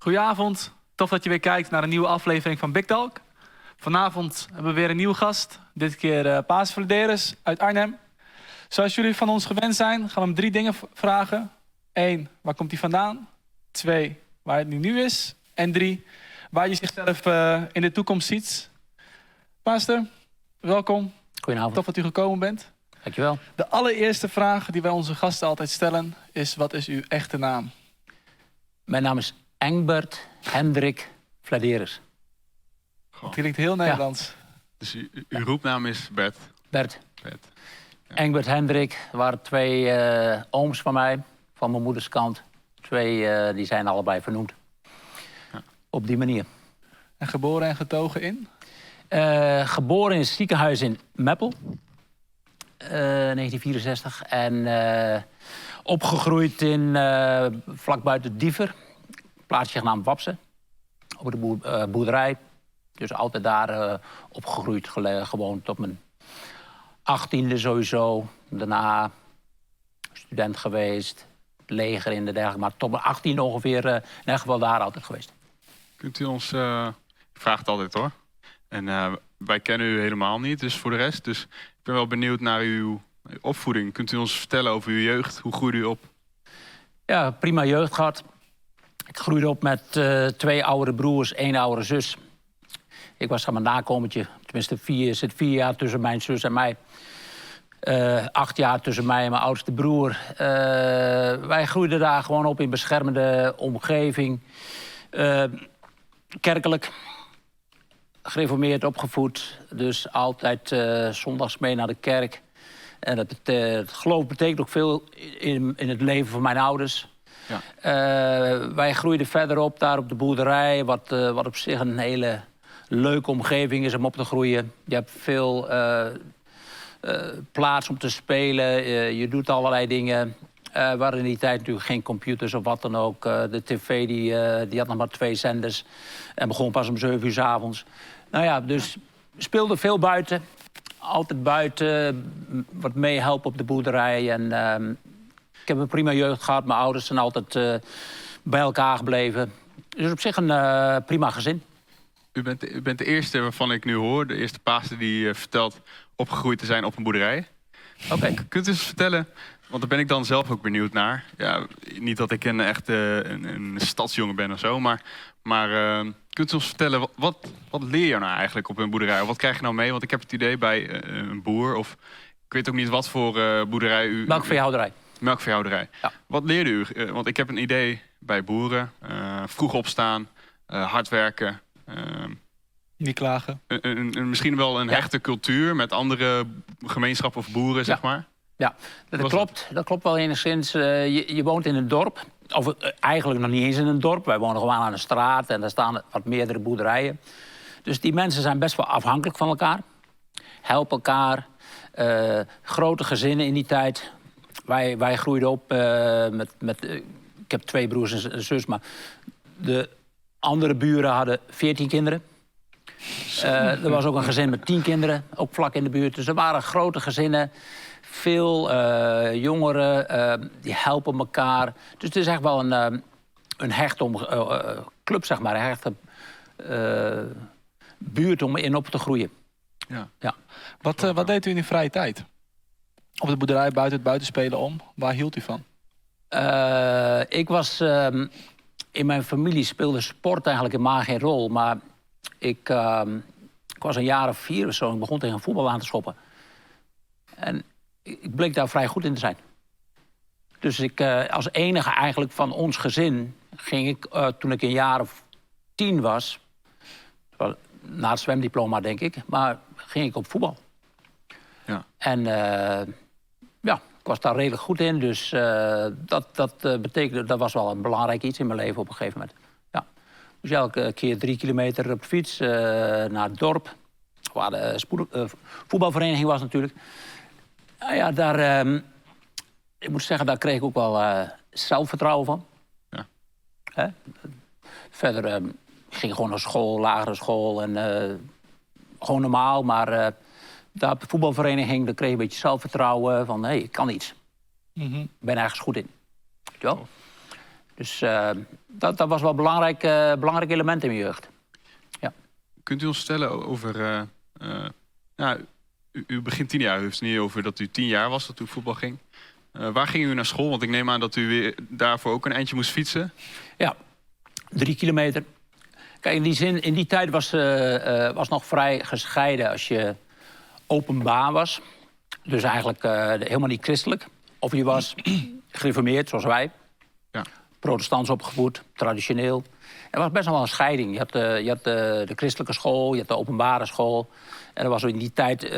Goedenavond, tof dat je weer kijkt naar een nieuwe aflevering van Big Talk. Vanavond hebben we weer een nieuwe gast, dit keer uh, Paas Vladeres uit Arnhem. Zoals jullie van ons gewend zijn, gaan we hem drie dingen vragen. Eén, waar komt hij vandaan? Twee, waar het nu nu is. En drie, waar je zichzelf uh, in de toekomst ziet. Paaster, welkom. Goedenavond. Tof dat u gekomen bent. Dankjewel. De allereerste vraag die wij onze gasten altijd stellen is: wat is uw echte naam? Mijn naam is Engbert Hendrik Vladeres. Het klinkt heel Nederlands. Dus uw roepnaam is Bert? Bert. Bert. Ja. Engbert Hendrik. Waren twee uh, ooms van mij, van mijn moeders kant. Twee, uh, die zijn allebei vernoemd. Ja. Op die manier. En geboren en getogen in? Uh, geboren in het ziekenhuis in Meppel. 1964. En opgegroeid in, vlak buiten Diever plaatsje genaamd Wapse. Op de boer, uh, boerderij. Dus altijd daar uh, opgegroeid, gewoond tot mijn achttiende sowieso. Daarna student geweest, leger in de dergelijke. Maar tot mijn achttiende ongeveer uh, in ieder geval daar altijd geweest. Kunt u ons, ik vraag het altijd hoor. En wij kennen u helemaal niet, dus voor de rest. Dus ik ben wel benieuwd naar uw opvoeding. Kunt u ons vertellen over uw jeugd? Hoe groeide u op? Ja, prima jeugd gehad. Ik groeide op met uh, twee oudere broers, één oudere zus. Ik was mijn nakomertje. Tenminste, vier, zit vier jaar tussen mijn zus en mij. Uh, acht jaar tussen mij en mijn oudste broer. Uh, wij groeiden daar gewoon op in beschermende omgeving. kerkelijk. Gereformeerd opgevoed. Dus altijd zondags mee naar de kerk. En dat, het geloof betekent ook veel in, in het leven van mijn ouders. Ja. Uh, wij groeiden verder op daar op de boerderij, wat, uh, wat op zich een hele leuke omgeving is om op te groeien. Je hebt veel uh, plaats om te spelen, je doet allerlei dingen. Uh, we hadden in die tijd natuurlijk geen computers of wat dan ook. de tv die, die had nog maar twee zenders en begon pas om zeven uur s avonds. Nou ja, dus speelde veel buiten. Altijd buiten, wat meehelpen op de boerderij. En ehm, ik heb een prima jeugd gehad. Mijn ouders zijn altijd uh, bij elkaar gebleven. Dus op zich een uh, prima gezin. U bent, u bent de eerste waarvan ik nu hoor, de eerste paaster die uh, vertelt opgegroeid te zijn op een boerderij. Oké. Okay. Kunt u eens vertellen, want daar ben ik dan zelf ook benieuwd naar. Ja, niet dat ik een echte een, een stadsjongen ben of zo, maar, maar kunt u ons vertellen, wat, wat leer je nou eigenlijk op een boerderij? Wat krijg je nou mee? Want ik heb het idee bij een boer, of ik weet ook niet wat voor boerderij u... Melkveehouderij. Melkveehouderij. Ja. Wat leerde u? Uh, want ik heb een idee bij boeren. Uh, vroeg opstaan, uh, hard werken. Niet klagen. Een, misschien wel een ja. hechte cultuur met andere gemeenschappen of boeren, zeg maar. Ja, dat, klopt. Dat? dat? klopt wel enigszins. Je, je, woont in een dorp. Of eigenlijk nog niet eens in een dorp. Wij wonen gewoon aan een straat en daar staan wat meerdere boerderijen. Dus die mensen zijn best wel afhankelijk van elkaar. Helpen elkaar. grote gezinnen in die tijd wij, wij groeiden op uh, met... met uh, ik heb twee broers en zus, maar de andere buren hadden veertien kinderen. Uh, er was ook een gezin met tien kinderen, ook vlak in de buurt. Dus er waren grote gezinnen, veel jongeren, die helpen elkaar. Dus het is echt wel een, een hechte om, club, zeg maar, een hechte buurt om in op te groeien. Ja. ja. Wat, wat deed u in uw vrije tijd? Op de boerderij buiten het buitenspelen om. Waar hield u van? Uh, ik was... Uh, in mijn familie speelde sport eigenlijk helemaal geen rol. Maar ik, uh, ik was een jaar of vier of zo. Ik begon tegen voetbal aan te schoppen. En ik bleek daar vrij goed in te zijn. Dus ik, eh, als enige eigenlijk van ons gezin... ging ik, eh, toen ik een jaar of tien was... na het zwemdiploma, denk ik... maar ging ik op voetbal. Ja. En ja, ik was daar redelijk goed in. Dus uh, dat, dat uh, betekende, dat was wel een belangrijk iets in mijn leven op een gegeven moment. Ja. Dus elke keer drie kilometer op de fiets uh, naar het dorp. Waar de voetbalvereniging was natuurlijk. Nou ja, daar, ehm, ik moet zeggen, daar kreeg ik ook wel zelfvertrouwen van. Ja. Hè? Verder ehm, ging ik gewoon naar school, lagere school en gewoon normaal, maar daar op de voetbalvereniging dan kreeg je een beetje zelfvertrouwen van hé, hey, ik kan iets. Mm -hmm. Ik ben ergens goed in. Ja. Dus uh, dat, dat was wel een belangrijk, uh, belangrijk element in mijn jeugd. Ja. Kunt u ons vertellen over... Uh, nou, u, u, begint tien jaar, u heeft het niet over dat u tien jaar was dat u voetbal ging. waar ging u naar school? Want ik neem aan dat u weer daarvoor ook een eindje moest fietsen. Ja, drie kilometer. Kijk, in die zin, in die tijd was, was nog vrij gescheiden als je openbaar was. Dus eigenlijk helemaal niet christelijk. Of je was gereformeerd, zoals wij. Ja. Protestants opgevoed, traditioneel. Er was best wel een scheiding. Je had, de, je had de, de, christelijke school, je had de openbare school. En er was in die tijd...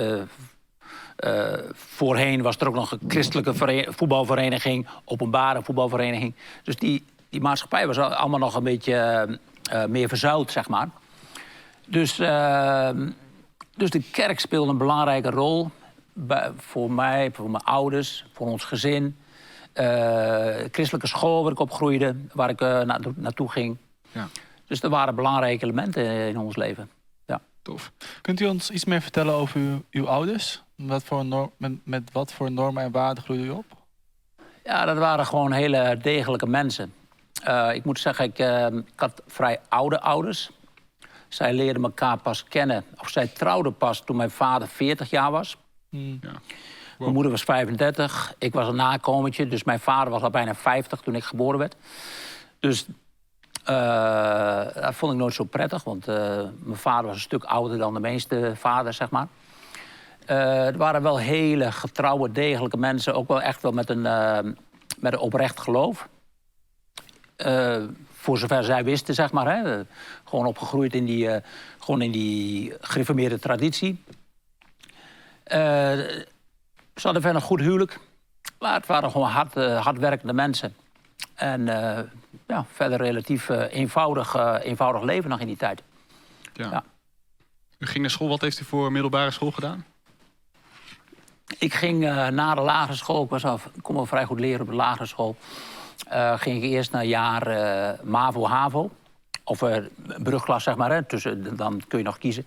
Voorheen was er ook nog een christelijke voetbalvereniging, openbare voetbalvereniging. Dus die, die maatschappij was allemaal nog een beetje meer verzuild, zeg maar. Dus, dus de kerk speelde een belangrijke rol voor mij, voor mijn ouders, voor ons gezin. Uh, christelijke school waar ik opgroeide, waar ik uh, naartoe ging. Ja. Dus er waren belangrijke elementen in ons leven. Ja. Tof. Kunt u ons iets meer vertellen over uw, uw ouders? Wat voor norm, met, met wat voor normen en waarden groeide u op? Ja, dat waren gewoon hele degelijke mensen. Uh, ik moet zeggen, ik, ik had vrij oude ouders. Zij leerden elkaar pas kennen, of zij trouwden pas toen mijn vader 40 jaar was. Hmm. Ja. Mijn moeder was 35, ik was een nakomertje. Dus mijn vader was al bijna 50 toen ik geboren werd. Dus uh, dat vond ik nooit zo prettig. Want uh, mijn vader was een stuk ouder dan de meeste vaders, zeg maar. Uh, er waren wel hele getrouwe, degelijke mensen. Ook wel echt wel met een, met een oprecht geloof. Voor zover zij wisten, zeg maar. Hè. Gewoon opgegroeid in die, gewoon in die gereformeerde traditie. ze hadden verder een goed huwelijk. Maar het waren gewoon hard, hardwerkende mensen. En ja, verder relatief eenvoudig, eenvoudig leven nog in die tijd. Ja. ja. U ging naar school. Wat heeft u voor middelbare school gedaan? Ik ging uh, na de lagere school, ik, was kon wel vrij goed leren op de lagere school. Uh, ging ik eerst naar jaar uh, MAVO-HAVO. Of brugklas, zeg maar. Hè. Tussen, dan kun je nog kiezen.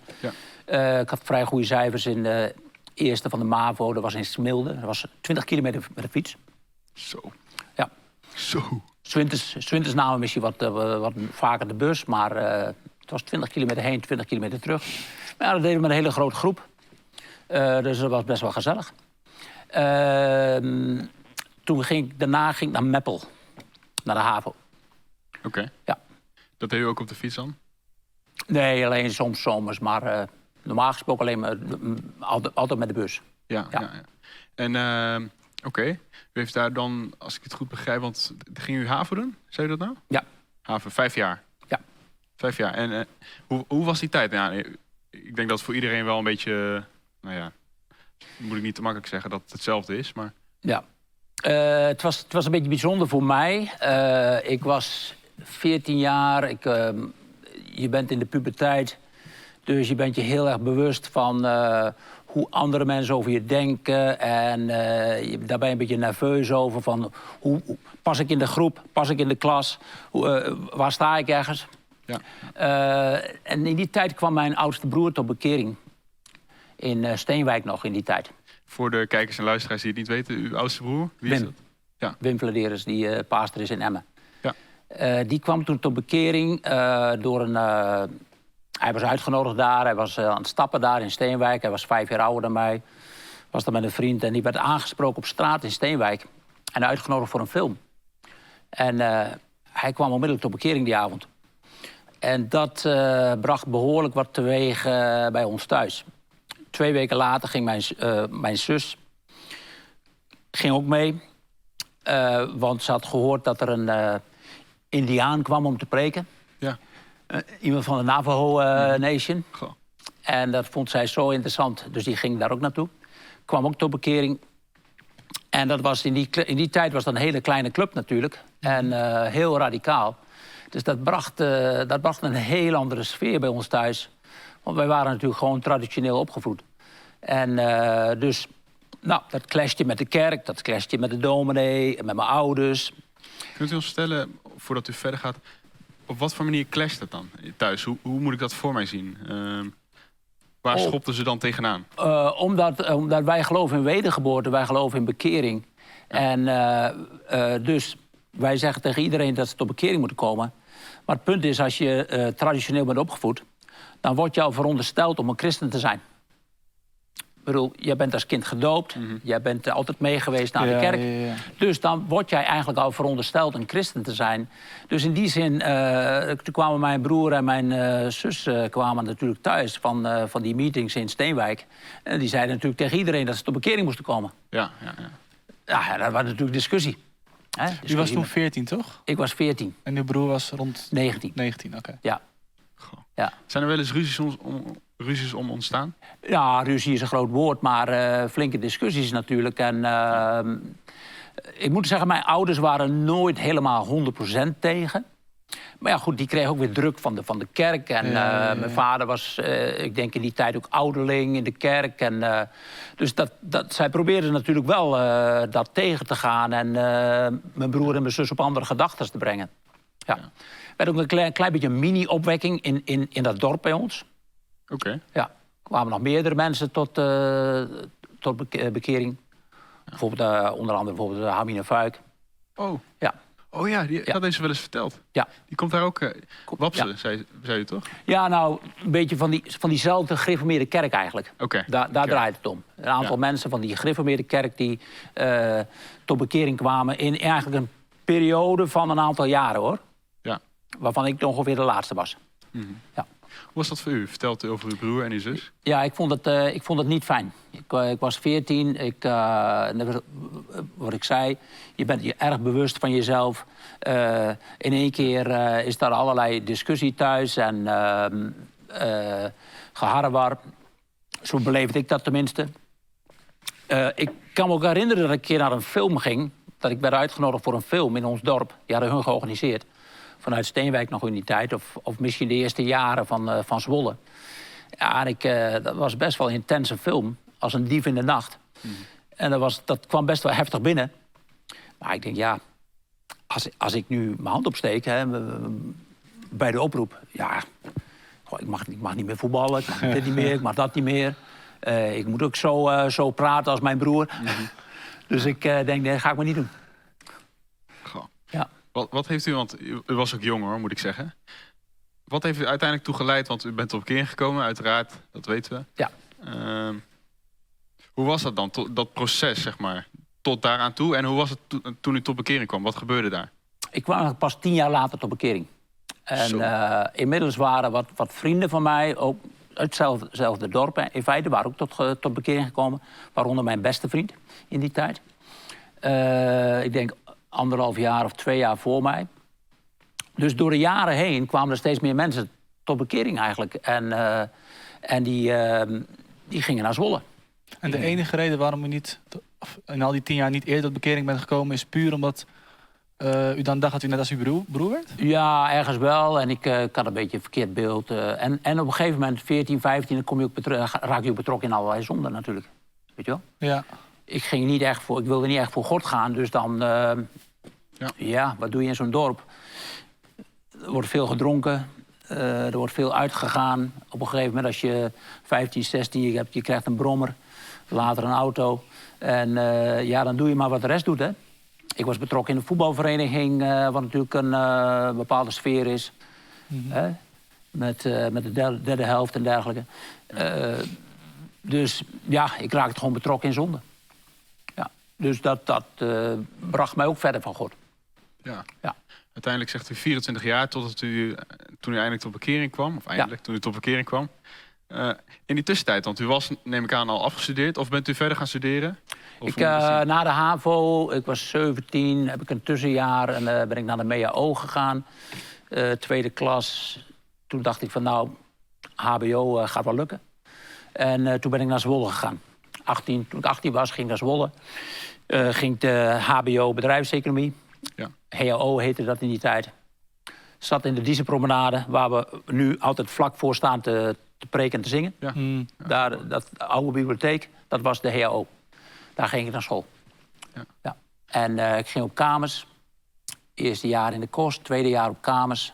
Ja. ik had vrij goede cijfers in de eerste van de MAVO. Dat was in Smilde. Dat was 20 kilometer met de fiets. Zo. Ja. Zo. Swinters namen misschien wat, wat vaker de bus. Maar het was 20 kilometer heen, 20 kilometer terug. Maar ja, dat deden we met een hele grote groep. Uh, dus dat was best wel gezellig. Uh, toen ging ik, daarna ging ik naar Meppel. Naar de HAVO. Oké. Ja. Dat deed u ook op de fiets dan? Nee, alleen soms zomers. Maar uh, normaal gesproken alleen maar, altijd, altijd, met de bus. Ja, ja. ja, ja. En ehm, oké, u heeft daar dan, als ik het goed begrijp... want ging u HAVO doen? Zei u dat nou? Ja. HAVO, vijf jaar? Ja. Vijf jaar. En uh, hoe, hoe was die tijd? Nou, ik denk dat het voor iedereen wel een beetje nou ja, moet ik niet te makkelijk zeggen dat het hetzelfde is, maar... Ja, uh, het, was, het was een beetje bijzonder voor mij. Uh, ik was 14 jaar, ik, uh, je bent in de puberteit... dus je bent je heel erg bewust van hoe andere mensen over je denken... en je, daar ben je een beetje nerveus over van... Hoe, hoe, pas ik in de groep, pas ik in de klas, hoe, waar sta ik ergens... Ja. en in die tijd kwam mijn oudste broer tot bekering in Steenwijk nog in die tijd. Voor de kijkers en luisteraars die het niet weten, uw oudste broer, wie Wim. is dat? Ja. Wim Vladeris, die uh, paaster is in Emmen. Ja. Uh, die kwam toen tot bekering door een... hij was uitgenodigd daar, hij was aan het stappen daar in Steenwijk. Hij was vijf jaar ouder dan mij. Was daar met een vriend en die werd aangesproken op straat in Steenwijk. En uitgenodigd voor een film. En hij kwam onmiddellijk tot bekering die avond. En dat bracht behoorlijk wat teweeg bij ons thuis. Twee weken later ging mijn, uh, mijn zus ging ook mee. Uh, want ze had gehoord dat er een uh, indiaan kwam om te preken. Ja. iemand van de Navajo Nation. Goh. En dat vond zij zo interessant. Dus die ging daar ook naartoe. Kwam ook tot bekering. En dat was in, die, in die tijd was dat een hele kleine club natuurlijk. En heel radicaal. Dus dat bracht, dat bracht een heel andere sfeer bij ons thuis. Want wij waren natuurlijk gewoon traditioneel opgevoed. En uh, dus, nou, dat clashte met de kerk, dat clashte met de dominee, met mijn ouders. Kunt u ons vertellen, voordat u verder gaat, op wat voor manier clasht dat dan thuis? Hoe, hoe moet ik dat voor mij zien? Uh, waar oh. schopten ze dan tegenaan? Uh, omdat, omdat wij geloven in wedergeboorte, wij geloven in bekering. Ja. En dus wij zeggen tegen iedereen dat ze tot bekering moeten komen. Maar het punt is, als je traditioneel bent opgevoed... dan word je al verondersteld om een christen te zijn. Ik bedoel, jij bent als kind gedoopt. Mm Jij bent altijd meegeweest naar de kerk. Ja, ja. Dus dan word jij eigenlijk al verondersteld een christen te zijn. Dus in die zin, uh, toen kwamen mijn broer en mijn uh, zus uh, kwamen natuurlijk thuis van, van die meetings in Steenwijk. En die zeiden natuurlijk tegen iedereen dat ze tot bekering moesten komen. Ja, ja, ja. Ja, dat was natuurlijk discussie. Hè? discussie U was toen 14, toch? Ik was 14. En uw broer was rond 19. 19, oké. Okay. Ja. Ja. Zijn er wel eens ruzies om, om, ruzies om ontstaan? Ja, ruzie is een groot woord, maar uh, flinke discussies natuurlijk. En uh, ik moet zeggen, mijn ouders waren nooit helemaal 100% tegen. Maar ja, goed, die kreeg ook weer druk van de, van de kerk. En ja, ja, ja. mijn vader was, uh, ik denk in die tijd ook ouderling in de kerk. En, uh, dus dat, dat, zij probeerden natuurlijk wel uh, dat tegen te gaan... en mijn broer en mijn zus op andere gedachten te brengen. Ja. Er werd ook een klein, klein beetje een mini-opwekking in, in, in dat dorp bij ons. Oké. Okay. Ja, kwamen nog meerdere mensen tot, tot bekering. Bijvoorbeeld, onder andere bijvoorbeeld Hamine Fuik. Oh. Ja. Oh ja, die ja. deze wel eens verteld. Ja. Die komt daar ook... Uh, Wapsen, ja. zei, zei u toch? Ja, nou, een beetje van, die, van diezelfde gereformeerde kerk eigenlijk. Oké. Okay. Da, daar okay. draait het om. Een aantal mensen van die gereformeerde kerk... die tot bekering kwamen in eigenlijk een periode van een aantal jaren, hoor. Waarvan ik ongeveer de laatste was. Mm -hmm. Ja. Hoe was dat voor u? Vertelt u over uw broer en uw zus? Ja, ik vond het, uh, ik vond het niet fijn. Ik, uh, ik was veertien. Ik, uh, wat ik zei, je bent je erg bewust van jezelf. in één keer is daar allerlei discussie thuis en ehm, geharrewar. Zo beleefde ik dat tenminste. ik kan me ook herinneren dat ik een keer naar een film ging. Dat ik werd uitgenodigd voor een film in ons dorp. Die hadden hun georganiseerd vanuit Steenwijk nog in die tijd. Of, of misschien de eerste jaren van, uh, van Zwolle. Ja, ik, uh, dat was best wel een intense film. Als een dief in de nacht. Mm. En dat, was, dat kwam best wel heftig binnen. Maar ik denk, ja, als, als ik nu mijn hand opsteek hè, bij de oproep... ja, goh, ik, mag, ik mag niet meer voetballen, ik mag dit niet meer, ik mag dat niet meer. Uh, ik moet ook zo, zo praten als mijn broer. Mm -hmm. Dus ik denk, nee, dat ga ik maar niet doen. Goh. Ja. Wat, wat, heeft u, want u, was ook jong hoor, moet ik zeggen. Wat heeft u uiteindelijk toegeleid? Want u bent op keer gekomen, uiteraard, dat weten we. Ja. Uh, hoe was dat dan, to, dat proces, zeg maar, tot daaraan toe? En hoe was het to, toen u tot bekering kwam? Wat gebeurde daar? Ik kwam pas tien jaar later tot bekering. En uh, inmiddels waren wat, wat, vrienden van mij, ook hetzelfde dorp, in feite waren ook tot, tot bekering gekomen. Waaronder mijn beste vriend in die tijd. Uh, ik denk anderhalf jaar of twee jaar voor mij. Dus door de jaren heen kwamen er steeds meer mensen tot bekering eigenlijk. En, uh, en die, uh, die gingen naar Zwolle. En de enige reden waarom u niet in al die tien jaar niet eerder tot bekering bent gekomen... is puur omdat uh, u dan dacht dat u net als uw broer, broer werd? Ja, ergens wel. En ik, ik had een beetje een verkeerd beeld. en, en op een gegeven moment, 14, 15, dan kom je ook raak je ook betrokken in allerlei zonden natuurlijk. Weet je wel? Ja. Ik, ging niet echt voor, ik wilde niet echt voor God gaan, dus dan... Ja. ja, wat doe je in zo'n dorp? Er wordt veel gedronken, uh, er wordt veel uitgegaan. Op een gegeven moment als je 15, 16, je, hebt, je krijgt een brommer, later een auto. En uh, ja, dan doe je maar wat de rest doet, hè. Ik was betrokken in een voetbalvereniging, uh, wat natuurlijk een bepaalde sfeer is. Mm -hmm. hè? Met, met de derde, derde, helft en dergelijke. Dus ja, ik raakte gewoon betrokken in zonde. Ja. Dus dat, dat bracht mij ook verder van God. Ja. ja. Uiteindelijk zegt u 24 jaar totdat u, toen u eindelijk tot bekering kwam. Of eindelijk, ja. toen u tot bekering kwam. Uh, in die tussentijd, want u was, neem ik aan, al afgestudeerd. Of bent u verder gaan studeren? Of ik, uh, na de HAVO, ik was 17, heb ik een tussenjaar en uh, ben ik naar de MEAO gegaan. tweede klas. Toen dacht ik van nou, HBO gaat wel lukken. En toen ben ik naar Zwolle gegaan. 18, toen ik 18 was, ging ik naar Zwolle. ging de HBO bedrijfseconomie. Ja. HAO heette dat in die tijd. Zat in de Dieselpromenade, waar we nu altijd vlak voor staan te, te preken en te zingen. Ja. Mm. Daar, dat oude bibliotheek, dat was de HAO. Daar ging ik naar school. Ja. ja. En uh, ik ging op kamers. Eerste jaar in de kost, tweede jaar op kamers.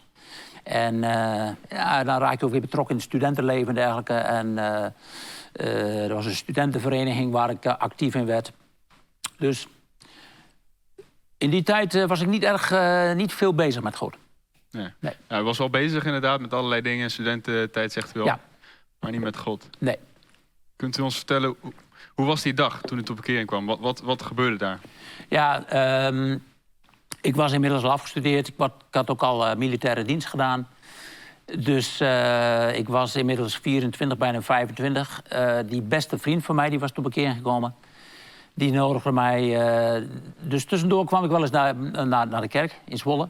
En uh, ja, dan raakte ik ook weer betrokken in het studentenleven en dergelijke. En uh, er was een studentenvereniging waar ik actief in werd. Dus In die tijd eh, was ik niet erg, eh, niet veel bezig met God. Nee. Nee. Ja, hij was wel bezig inderdaad met allerlei dingen. Studententijd zegt wel. Ja. Maar niet met God. Nee. Kunt u ons vertellen, hoe, was die dag toen u tot bekering kwam? Wat, wat, wat gebeurde daar? Ja, ehm, ik was inmiddels al afgestudeerd. Ik, wat- ik had ook al eh, militaire dienst gedaan. Dus ik was inmiddels 24, bijna 25. Eh, die beste vriend van mij die was tot bekering gekomen. Die nodigde mij. eh, dus tussendoor kwam ik wel eens naar, naar, naar de kerk in Zwolle.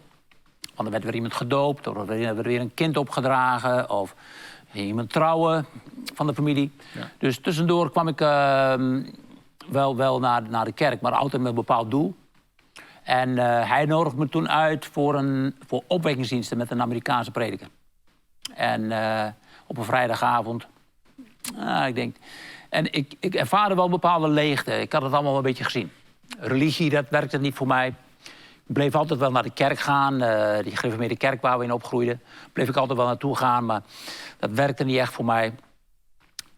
Want er werd weer iemand gedoopt, of er werd weer een kind opgedragen, of ging iemand trouwen van de familie. Ja. Dus tussendoor kwam ik ehm, wel, wel naar, naar de kerk, maar altijd met een bepaald doel. En eh, hij nodigde me toen uit voor, een, voor opwekkingsdiensten met een Amerikaanse prediker. En eh, op een vrijdagavond. Ah, ik denk. En ik, ik ervaarde wel een bepaalde leegte. Ik had het allemaal wel een beetje gezien. Religie, dat werkte niet voor mij. Ik bleef altijd wel naar de kerk gaan. eh, die gereformeerde kerk waar we in opgroeiden. Bleef ik altijd wel naartoe gaan, maar dat werkte niet echt voor mij.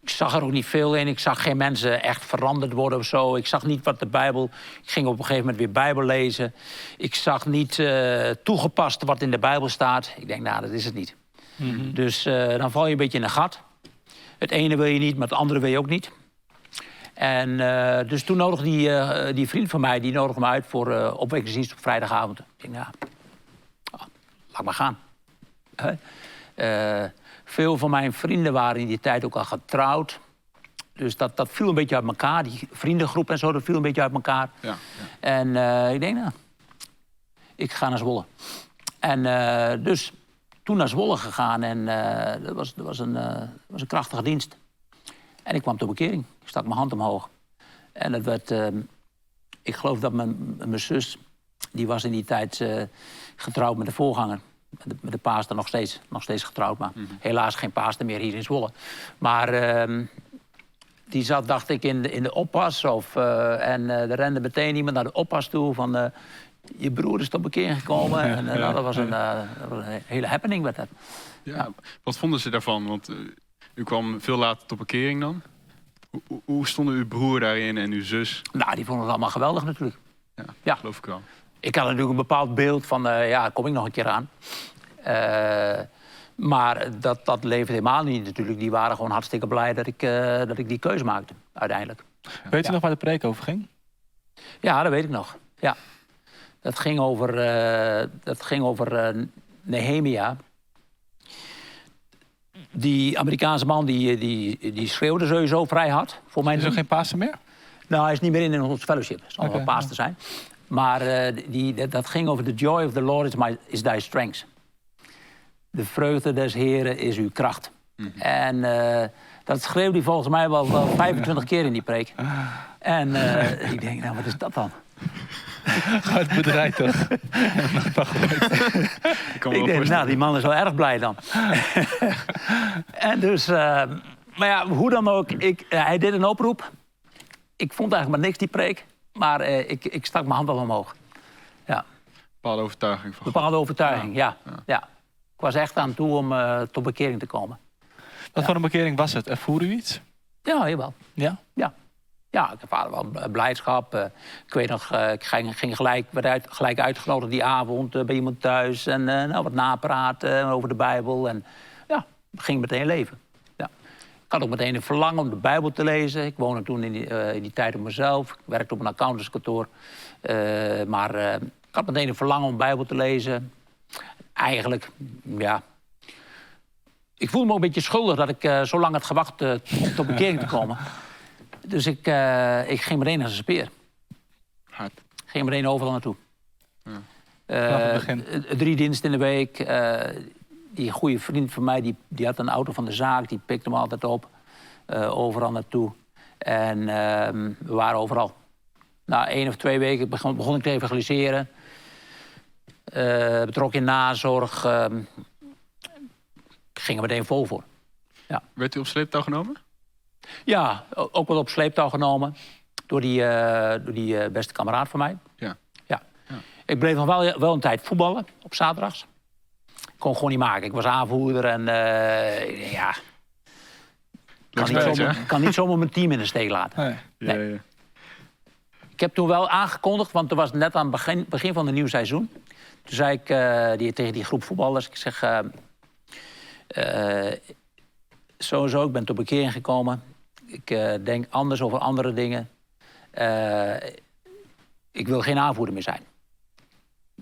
Ik zag er ook niet veel in. Ik zag geen mensen echt veranderd worden of zo. Ik zag niet wat de Bijbel. Ik ging op een gegeven moment weer Bijbel lezen. Ik zag niet eh, toegepast wat in de Bijbel staat. Ik denk, nou, dat is het niet. Dus eh, dan val je een beetje in een gat. Het ene wil je niet, maar het andere wil je ook niet. En eh, dus toen nodigde die, eh, die vriend van mij, die nodigde me uit voor eh opwekkingsdienst op vrijdagavond. Ik denk, nou, ah, laat maar gaan. Veel van mijn vrienden waren in die tijd ook al getrouwd. Dus dat, dat viel een beetje uit elkaar. Die vriendengroep en zo, dat viel een beetje uit elkaar. Ja, ja. En ik denk, nou, ik ga naar Zwolle. En dus toen naar Zwolle gegaan en eh, dat, was, dat, was een, eh, was een krachtige dienst. En ik kwam tot bekering. Ik stak mijn hand omhoog. En het werd, eh, ik geloof dat mijn, mijn zus, die was in die tijd eh, getrouwd met de voorganger. Met de, met de paaster nog steeds, nog steeds getrouwd, maar helaas geen paaster meer hier in Zwolle. Maar ehm, die zat, dacht ik, in de, in de oppas. Of, en er rende meteen iemand naar de oppas toe van... je broer is tot bekering gekomen. En eh, nou, dat, was een, eh, dat was een hele happening met dat. Ja. Wat vonden ze daarvan? Want eh, u kwam veel later tot bekering dan. Hoe, stonden uw broer daarin en uw zus? Nou, die vonden het allemaal geweldig natuurlijk. Ja, Ja. geloof ik wel. Ik had natuurlijk een bepaald beeld van, eh, ja, kom ik nog een keer aan. Eh, maar dat, dat leefde helemaal niet natuurlijk. Die waren gewoon hartstikke blij dat ik, eh, dat ik die keuze maakte, uiteindelijk. Weet u Ja. nog waar de preek over ging? Ja, dat weet ik nog. Ja. Dat ging over, eh, dat ging over eh, Nehemia. Die Amerikaanse man die, die, die schreeuwde sowieso vrij hard. Voor mijn Is er geen Pasen meer? Nou, hij is niet meer in ons fellowship. Het zal Oké, wel pastor zijn. Maar eh, die, dat, dat ging over the joy of the Lord is, my, is thy strength. De vreugde des Heren is uw kracht. En eh, dat schreeuwde hij volgens mij wel, wel 25 keer in die preek. En eh, ik denk, nou, wat is dat dan? Uit het bedrijf toch? Ik wel denk, nou, die man is wel erg blij dan. en dus, eh, maar ja, hoe dan ook, ik, eh, hij deed een oproep. Ik vond eigenlijk maar niks, die preek. Maar eh, ik, ik stak mijn hand al omhoog. Ja. bepaalde overtuiging van. bepaalde overtuiging, ja. Ja. ja. Ik was echt aan toe om eh, tot bekering te komen. Wat voor een bekering was het? Ervoer u iets? Ja, jawel. Ja? Ja. Ja, ik ervaarde wel blijdschap. eh, ik weet nog, eh, ik ging, ging gelijk, werd gelijk uitgenodigd die avond eh, bij iemand thuis. En nou, wat napraten over de Bijbel. En ja, ging meteen leven. Ja. Ik had ook meteen een verlangen om de Bijbel te lezen. Ik woonde toen in die, in die tijd op mezelf. Ik werkte op een accountantskantoor. Maar ik had meteen een verlangen om de Bijbel te lezen. Eigenlijk, ja, ik voelde me een beetje schuldig dat ik zo lang had gewacht om tot bekering te komen. Dus ik, eh, ik ging meteen als een speer. Hard. Ging meteen overal naartoe. Ja. Eh, drie diensten in de week. eh, die goede vriend van mij, die, die had een auto van de zaak. Die pikte me altijd op. eh, overal naartoe. En ehm, we waren overal. Na één of twee weken begon, begon ik te evangeliseren. Eh, betrok in nazorg. ehm, ging er meteen vol voor. Werd u op sleeptouw genomen? Ja, ook wel op sleeptouw genomen. Door die, eh, door die eh, beste kameraad van mij. Ja. Ja. Ja. Ik bleef nog wel, wel een tijd voetballen op zaterdags. Ik kon gewoon niet maken. Ik was aanvoerder en eh, ja, kan niet, zomaar, kan niet zomaar mijn team in de steek laten. Nee. Ja, Nee. ja. Ik heb toen wel aangekondigd, want het was net aan het begin, begin van het nieuwe seizoen. Toen zei ik die, tegen die groep voetballers, ik zeg... Sowieso, ik ben tot bekering gekomen. Ik denk anders over andere dingen. ik wil geen aanvoerder meer zijn.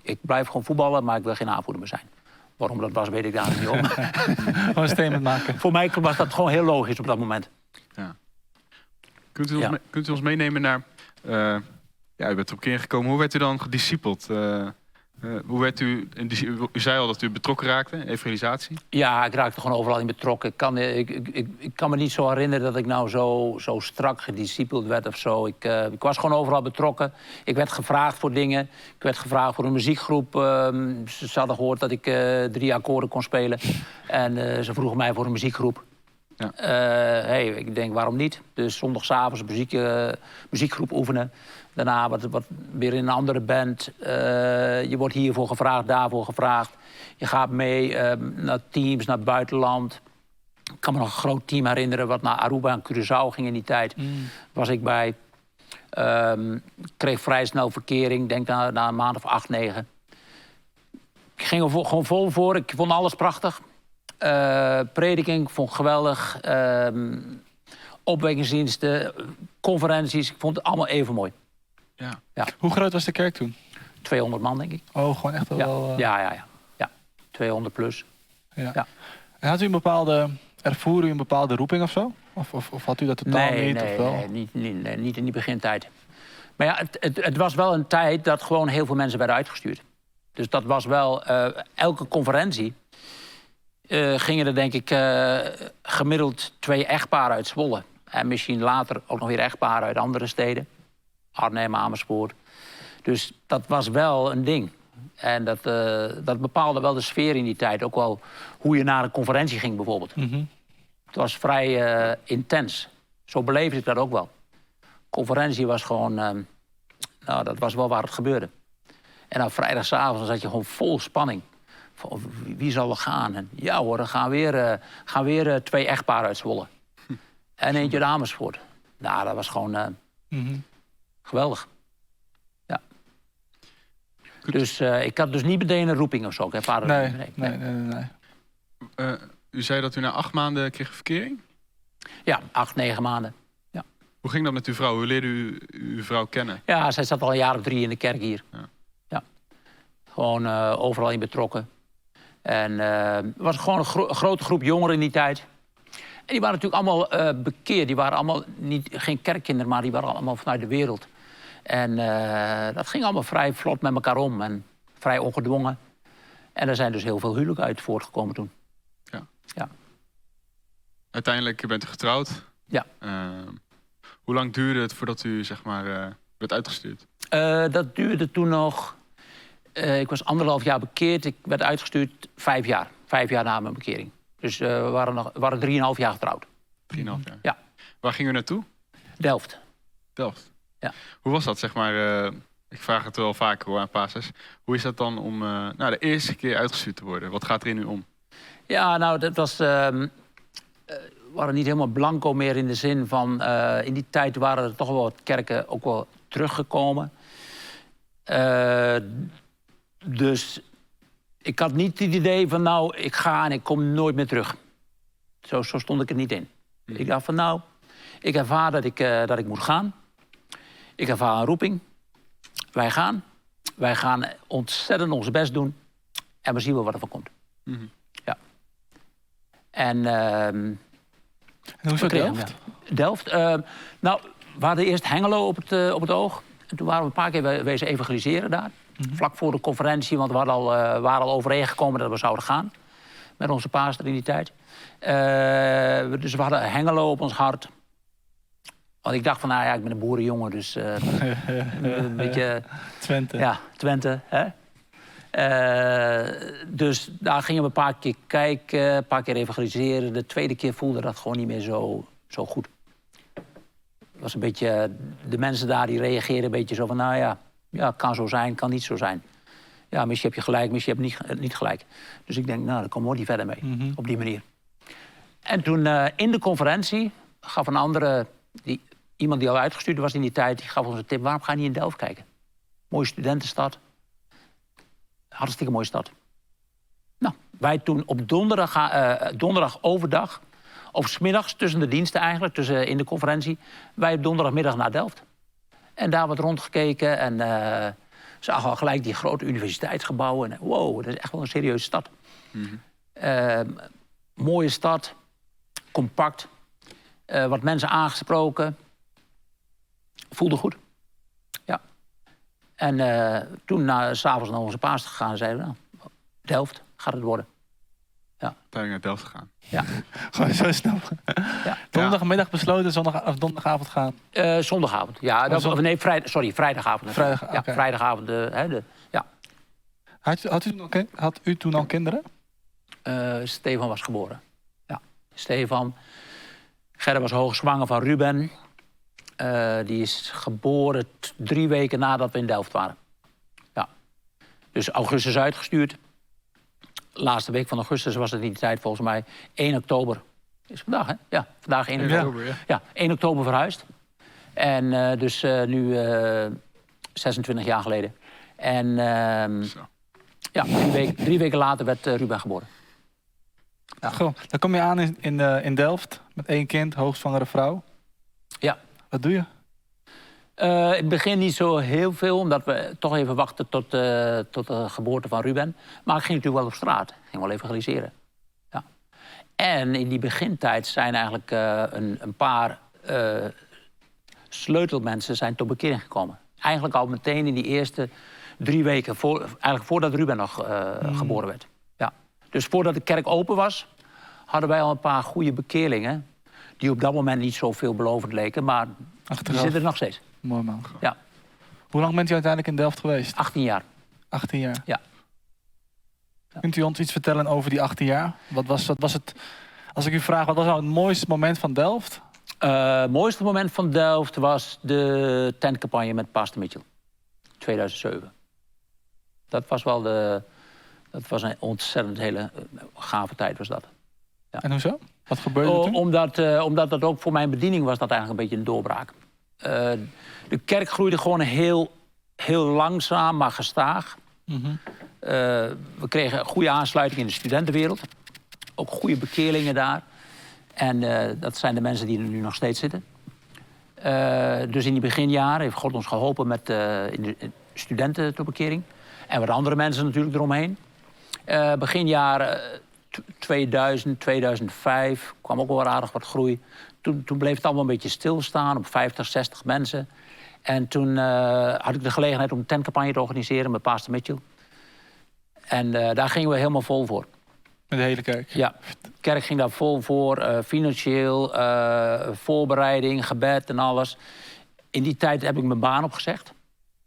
Ik blijf gewoon voetballen, maar ik wil geen aanvoerder meer zijn. Waarom dat was, weet ik daar niet om. Gewoon een statement maken. Voor mij was dat gewoon heel logisch op dat moment. Ja. Kunt, u ons, kunt u ons meenemen naar... Uh, ja, u bent op keer gekomen. Hoe werd u dan gediscipeld? Uh, uh, hoe werd u, u zei al dat u betrokken raakte, evangelisatie? Ja, ik raakte gewoon overal in betrokken. Ik kan, ik, ik, ik, kan me niet zo herinneren dat ik nou zo, zo strak gediscipeld werd of zo. Ik, uh, ik was gewoon overal betrokken. Ik werd gevraagd voor dingen. Ik werd gevraagd voor een muziekgroep. Uh, ze hadden gehoord dat ik uh, drie akkoorden kon spelen. En ze vroegen mij voor een muziekgroep. Ja. hey, ik denk, waarom niet? Dus zondagavond muziek, muziekgroep oefenen. Daarna wat, wat weer in een andere band. Uh, je wordt hiervoor gevraagd, daarvoor gevraagd. Je gaat mee uh, naar teams, naar het buitenland. Ik kan me nog een groot team herinneren wat naar Aruba en Curaçao ging in die tijd. Mm. Was ik bij. Um, kreeg vrij snel verkering, denk na, na een maand of acht, negen. Ik ging er gewoon vol voor. Ik vond alles prachtig. Uh, prediking vond ik geweldig. Uh, opwekkingsdiensten, conferenties. Ik vond het allemaal even mooi. Ja. ja. Hoe groot was de kerk toen? 200 man, denk ik. Oh, gewoon echt wel... Ja, wel, uh... ja, ja, ja, ja. 200 plus. Ja. ja. En had u een bepaalde... Ervoer u een bepaalde roeping of zo? Of, of, of had u dat totaal nee, niet? Nee, of wel? nee, niet, niet, nee, niet in die begintijd. Maar ja, het, het, het, was wel een tijd dat gewoon heel veel mensen werden uitgestuurd. Dus dat was wel... Uh, elke conferentie uh, gingen er denk ik uh, gemiddeld twee echtparen uit Zwolle. En misschien later ook nog weer echtparen uit andere steden. Arnhem, Amersfoort. Dus dat was wel een ding. En dat, uh, dat bepaalde wel de sfeer in die tijd. Ook wel hoe je naar een conferentie ging bijvoorbeeld. Mm -hmm. Het was vrij uh, intens. Zo beleefde ik dat ook wel. Conferentie was gewoon... Uh, nou, dat was wel waar het gebeurde. En op vrijdagavond zat je gewoon vol spanning. Van, wie zal er gaan? En ja hoor, er gaan weer, gaan weer twee echtparen uit Zwolle. En eentje uit Amersfoort. Nou, dat was gewoon... Mm -hmm. Geweldig. Ja. Dus uh, ik had dus niet meteen een roeping of zo. Ik heb nee, nee, nee, nee, nee. Uh, u zei dat u na acht maanden kreeg verkering? Ja, acht, negen maanden. Ja. Hoe ging dat met uw vrouw? Hoe leerde u uw vrouw kennen? Ja, zij zat al een jaar of drie in de kerk hier. Ja. ja. Gewoon uh, overal in betrokken. En het was gewoon een, gro grote groep jongeren in die tijd. En die waren natuurlijk allemaal bekeerd. Die waren allemaal niet, geen kerkkinderen, maar die waren allemaal vanuit de wereld. En uh, dat ging allemaal vrij vlot met elkaar om en vrij ongedwongen. En er zijn dus heel veel huwelijken uit voortgekomen toen. Ja. ja. Uiteindelijk bent u getrouwd. Ja. Uh, hoe lang duurde het voordat u zeg maar, uh, werd uitgestuurd? dat duurde toen nog... ik was anderhalf jaar bekeerd. Ik werd uitgestuurd vijf jaar. Vijf jaar na mijn bekering. Dus we waren, nog, waren drieënhalf jaar getrouwd. Drieënhalf jaar? Ja. Waar ging u naartoe? Delft. Delft? Ja. Hoe was dat, zeg maar? Uh, ik vraag het wel vaker hoor aan Pases. Hoe is dat dan om uh, nou, de eerste keer uitgestuurd te worden? Wat gaat er in u om? Ja, nou, dat was. Uh, we waren niet helemaal blanco meer in de zin van. in die tijd waren er toch wel wat kerken ook wel teruggekomen. dus ik had niet het idee van, nou, ik ga en ik kom nooit meer terug. Zo, zo stond ik er niet in. Mm. Ik dacht van, nou, ik ervaar dat ik, dat ik moet gaan. Ik ervaar een roeping. Wij gaan. Wij gaan ontzettend ons best doen. En we zien wel wat er van komt. Mm -hmm. Ja. En... Uh, en hoe is het Delft? Delft? Uh, nou, we hadden eerst Hengelo op het, uh, op het oog. En toen waren we een paar keer wezen evangeliseren daar. Mm -hmm. Vlak voor de conferentie, want we hadden al, uh, waren al overeengekomen dat we zouden gaan. Met onze paaster in die tijd. Uh, dus we hadden Hengelo op ons hart. Want ik dacht van, nou ja, ik ben een boerenjongen, dus uh, een beetje... Twente. Ja, Twente. Hè? Uh, dus daar gingen we een paar keer kijken, een paar keer evangeliseren. De tweede keer voelde dat gewoon niet meer zo, zo goed. Het was een beetje, de mensen daar die reageerden een beetje zo van, nou ja, ja, kan zo zijn, kan niet zo zijn. Ja, misschien heb je gelijk, misschien heb je niet, niet gelijk. Dus ik denk, nou, daar komen we niet verder mee, mm -hmm. op die manier. En toen uh, in de conferentie gaf een andere die iemand die al uitgestuurd was in die tijd, die gaf ons een tip: waarom ga je niet in Delft kijken? Mooie studentenstad. Hartstikke mooie stad. Nou, wij toen op donderdag, uh, donderdag overdag, of smiddags tussen de diensten eigenlijk, tussen, in de conferentie, wij op donderdagmiddag naar Delft. En daar wat rondgekeken en uh, zagen al gelijk die grote universiteitsgebouwen. En, wow, dat is echt wel een serieuze stad. Mm -hmm. mooie stad, compact, uh, wat mensen aangesproken. Voelde goed. Ja. En uh, toen na, s'avonds naar onze paas gegaan, zeiden we, nou, Delft gaat het worden. Ja. Uiteindelijk naar Delft gegaan. Ja. Gewoon zo snel. Ja. Donderdagmiddag besloten, zondag, of donderdagavond gaan? Uh, zondagavond, ja. Dat, of nee, vrijdag, sorry, vrijdagavond. Vrijdag, okay. Ja, vrijdagavond. De, hè, de, ja. Had, had, u, had u toen al kinderen? Uh, Stefan was geboren. Ja, Stefan. Gerda was hoogzwanger van Ruben. Uh, die is geboren drie weken nadat we in Delft waren. Ja. Dus augustus uitgestuurd. Laatste week van augustus was het in die tijd volgens mij 1 oktober. Is vandaag, hè? Ja, vandaag 1 oktober. Ja, ja 1 oktober verhuisd. En uh, dus uh, nu 26 jaar geleden. En ehm, ja, drie, week, drie, weken later werd Ruben geboren. Ja. Goh, dan kom je aan in, in, in Delft met één kind, hoogzwangere vrouw. Ja. Wat doe je? Uh, in het begin niet zo heel veel, omdat we toch even wachten tot, uh, tot de geboorte van Ruben. Maar ik ging natuurlijk wel op straat. Ik ging wel evangeliseren. Ja. En in die begintijd zijn eigenlijk uh, een, een, paar sleutelmensen zijn tot bekering gekomen. Eigenlijk al meteen in die eerste drie weken, voor, eigenlijk voordat Ruben nog mm. geboren werd. Ja. Dus voordat de kerk open was, hadden wij al een paar goede bekeerlingen. Die op dat moment niet zo veelbelovend leken, maar Achteraf. die zitten er nog steeds. Mooi man. Ja. Hoe lang bent u uiteindelijk in Delft geweest? 18 jaar. 18 jaar? Ja. ja. Kunt u ons iets vertellen over die 18 jaar? Wat was, wat was het, als ik u vraag, wat was nou het mooiste moment van Delft? Uh, het mooiste moment van Delft was de tentcampagne met Pastor Mitchell. 2007. Dat was wel de... Dat was een ontzettend hele eh, gave tijd was dat. Ja. En hoezo? Wat gebeurde er toen? Omdat, uh, omdat dat ook voor mijn bediening was dat eigenlijk een beetje een doorbraak. Uh, de kerk groeide gewoon heel, heel langzaam, maar gestaag. Mm -hmm. uh, we kregen goede aansluiting in de studentenwereld. Ook goede bekeerlingen daar. En dat zijn de mensen die er nu nog steeds zitten. dus in die beginjaren heeft God ons geholpen met in de studenten tot bekering. En wat andere mensen natuurlijk eromheen. beginjaren 2000, 2005 kwam ook wel aardig wat groei. Toen, toen, bleef het allemaal een beetje stilstaan op 50, 60 mensen. En toen uh, had ik de gelegenheid om een tentcampagne te organiseren met Pastor Mitchell. En uh, daar gingen we helemaal vol voor. Met de hele kerk? Ja, de kerk ging daar vol voor. Uh, financieel, voorbereiding, gebed en alles. In die tijd heb ik mijn baan opgezegd.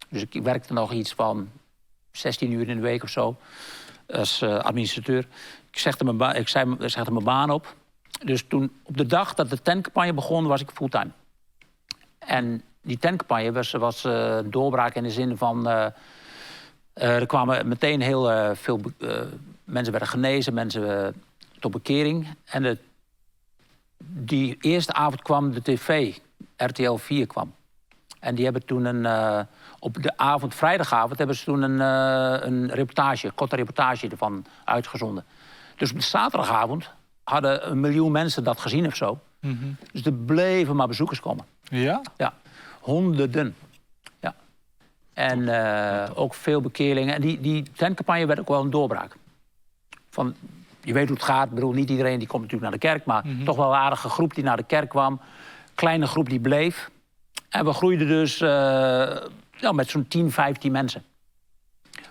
Dus ik werkte nog iets van 16 uur in de week of zo als administrateur. Ik zegde mijn, ik zei, zegde mijn baan op. Dus toen, op de dag dat de tentcampagne begon, was ik fulltime. En die tentcampagne was, was uh, een doorbraak in de zin van... Uh, uh, er kwamen meteen heel veel... mensen werden genezen, mensen tot bekering. En de, die eerste avond kwam de tv, RTL 4 kwam. En die hebben toen een... op de avond, vrijdagavond, hebben ze toen een, een reportage, een korte reportage ervan uitgezonden. Dus op zaterdagavond hadden een miljoen mensen dat gezien of zo. Mm -hmm. Dus er bleven maar bezoekers komen. Ja? Ja, honderden. Ja. En uh, ook veel bekeerlingen. En die, die tentcampagne werd ook wel een doorbraak. Van, je weet hoe het gaat. Ik bedoel, niet iedereen die komt natuurlijk naar de kerk... maar mm -hmm. toch wel een aardige groep die naar de kerk kwam. Kleine groep die bleef. En we groeiden dus uh, ja, met zo'n 10, 15 mensen.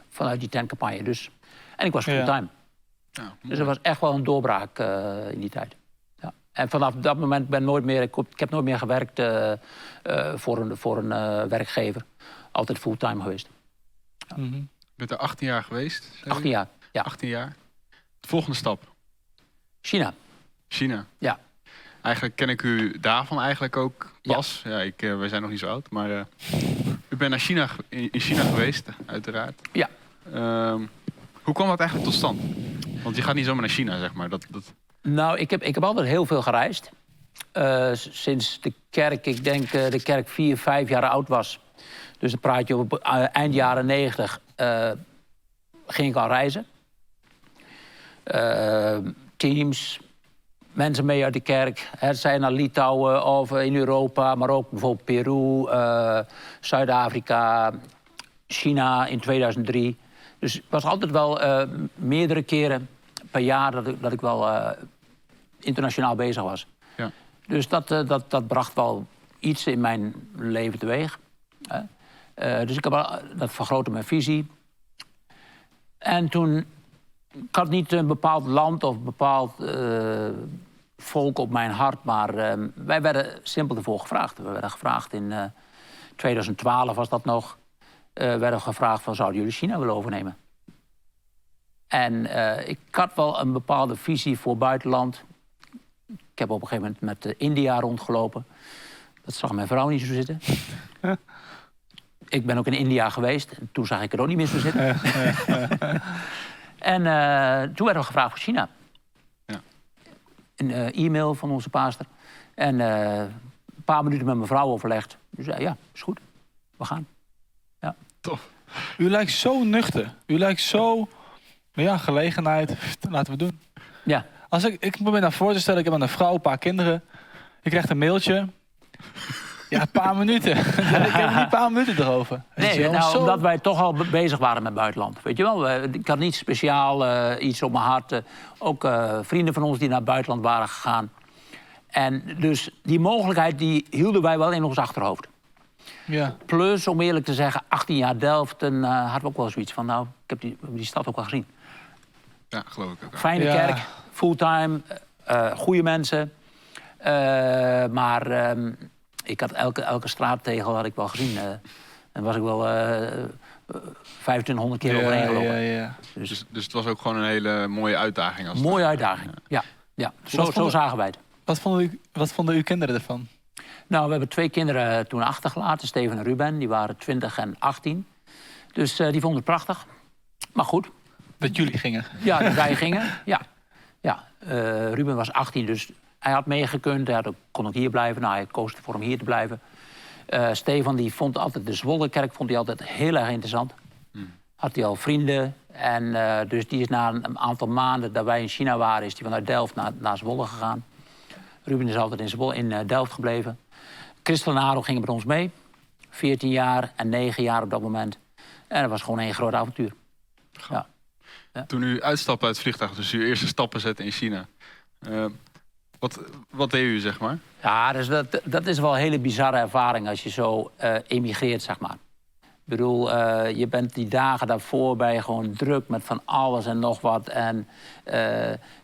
Vanuit die tentcampagne. Dus. En ik was fulltime. Ja. Ja, dus er was echt wel een doorbraak uh, in die tijd. Ja. En vanaf dat moment ben nooit meer, ik, ik heb nooit meer gewerkt uh, uh, voor een, voor een werkgever. Altijd fulltime geweest. Ja. Mm -hmm. Je bent er 18 jaar geweest? 18 jaar, ja. 18 jaar. De volgende stap? China. China? Ja. Eigenlijk ken ik u daarvan eigenlijk ook pas. Ja, ja ik, wij zijn nog niet zo oud. Maar u bent naar China, in China geweest, uiteraard. Ja. Um, hoe kwam dat eigenlijk tot stand? Want je gaat niet zomaar naar China, zeg maar. Dat. Nou, ik heb, ik heb altijd heel veel gereisd. eh, sinds de kerk, ik denk uh, de kerk vier, vijf jaar oud was. Dus dan praat je op uh, eind jaren negentig, ging ik al reizen. teams, mensen mee uit de kerk. Het zijn naar Litouwen of in Europa, maar ook bijvoorbeeld Peru, Zuid-Afrika, China in 2003. Dus het was altijd wel meerdere keren per jaar dat ik, dat ik wel internationaal bezig was. Ja. Dus dat, uh, dat, dat bracht wel iets in mijn leven teweeg. Uh, dus ik heb, dat vergrootte mijn visie. En toen, ik had niet een bepaald land of een bepaald volk op mijn hart, maar ehm, wij werden simpel ervoor gevraagd. We werden gevraagd in 2012 was dat nog, werden gevraagd van zouden jullie China willen overnemen? En ik had wel een bepaalde visie voor buitenland. Ik heb op een gegeven moment met India rondgelopen. Dat zag mijn vrouw niet zo zitten. ik ben ook in India geweest. Toen zag ik er ook niet meer zo zitten. en uh, toen werden we gevraagd voor China. Ja. Een uh, e-mail van onze pastor. En uh, een paar minuten met mijn vrouw overlegd. Dus zei, ja, is goed. We gaan. Ja. Tof. U lijkt zo nuchter. U lijkt zo... Ja, gelegenheid. Laten we doen. Ja. Als ik, ik me naar voor te stellen, ik heb een vrouw, een paar kinderen. Ik krijg een mailtje. Ja, een paar minuten. ik heb niet een paar minuten erover. Nee, nou, omdat wij toch al bezig waren met buitenland. Weet je wel, ik had niet speciaal uh, iets op mijn hart. Uh, ook uh, vrienden van ons die naar het buitenland waren gegaan. En dus die mogelijkheid die hielden wij wel in ons achterhoofd. Ja. Plus, om eerlijk te zeggen, 18 jaar Delft, en hadden we ook wel zoiets van... nou, ik heb die, die stad ook wel gezien. Ja, geloof ik ook. Fijne kerk, fulltime, uh, goede mensen. Uh, maar uh, ik had elke, elke straattegel had ik wel gezien. en was ik wel 2500 keer ja, overheen gelopen. Ja, ja. Dus, dus, dus, het was ook gewoon een hele mooie uitdaging. Als mooie uitdaging, ja. ja. Zo, zo zagen wij het. Wat vonden, u, wat vonden uw kinderen ervan? Nou, we hebben twee kinderen toen achtergelaten, Steven en Ruben. Die waren 20 en 18. Dus die vonden het prachtig. Maar goed, dat jullie gingen? Ja, dat wij gingen. Ja. ja. Uh, Ruben was 18, dus hij had meegekund. Hij had ook, kon ook hier blijven. Nou, hij koos voor hem hier te blijven. Uh, Stefan die vond altijd de Zwollekerk vond hij altijd heel erg interessant. Hmm. Had hij al vrienden. En uh, dus die is na een aantal maanden dat wij in China waren... is hij vanuit Delft naar, naar Zwolle gegaan. Ruben is altijd in, Zwolle, in Delft gebleven. Christel en Aro gingen met ons mee. 14 jaar en 9 jaar op dat moment. En dat was gewoon een groot avontuur. Ja. Toen u uitstapte uit het vliegtuig, dus uw eerste stappen zette in China. Uh, wat, wat deed u, zeg maar? Ja, dus dat, dat is wel een hele bizarre ervaring als je zo uh, emigreert, zeg maar. Ik bedoel, uh, je bent die dagen daarvoor bij gewoon druk met van alles en nog wat. En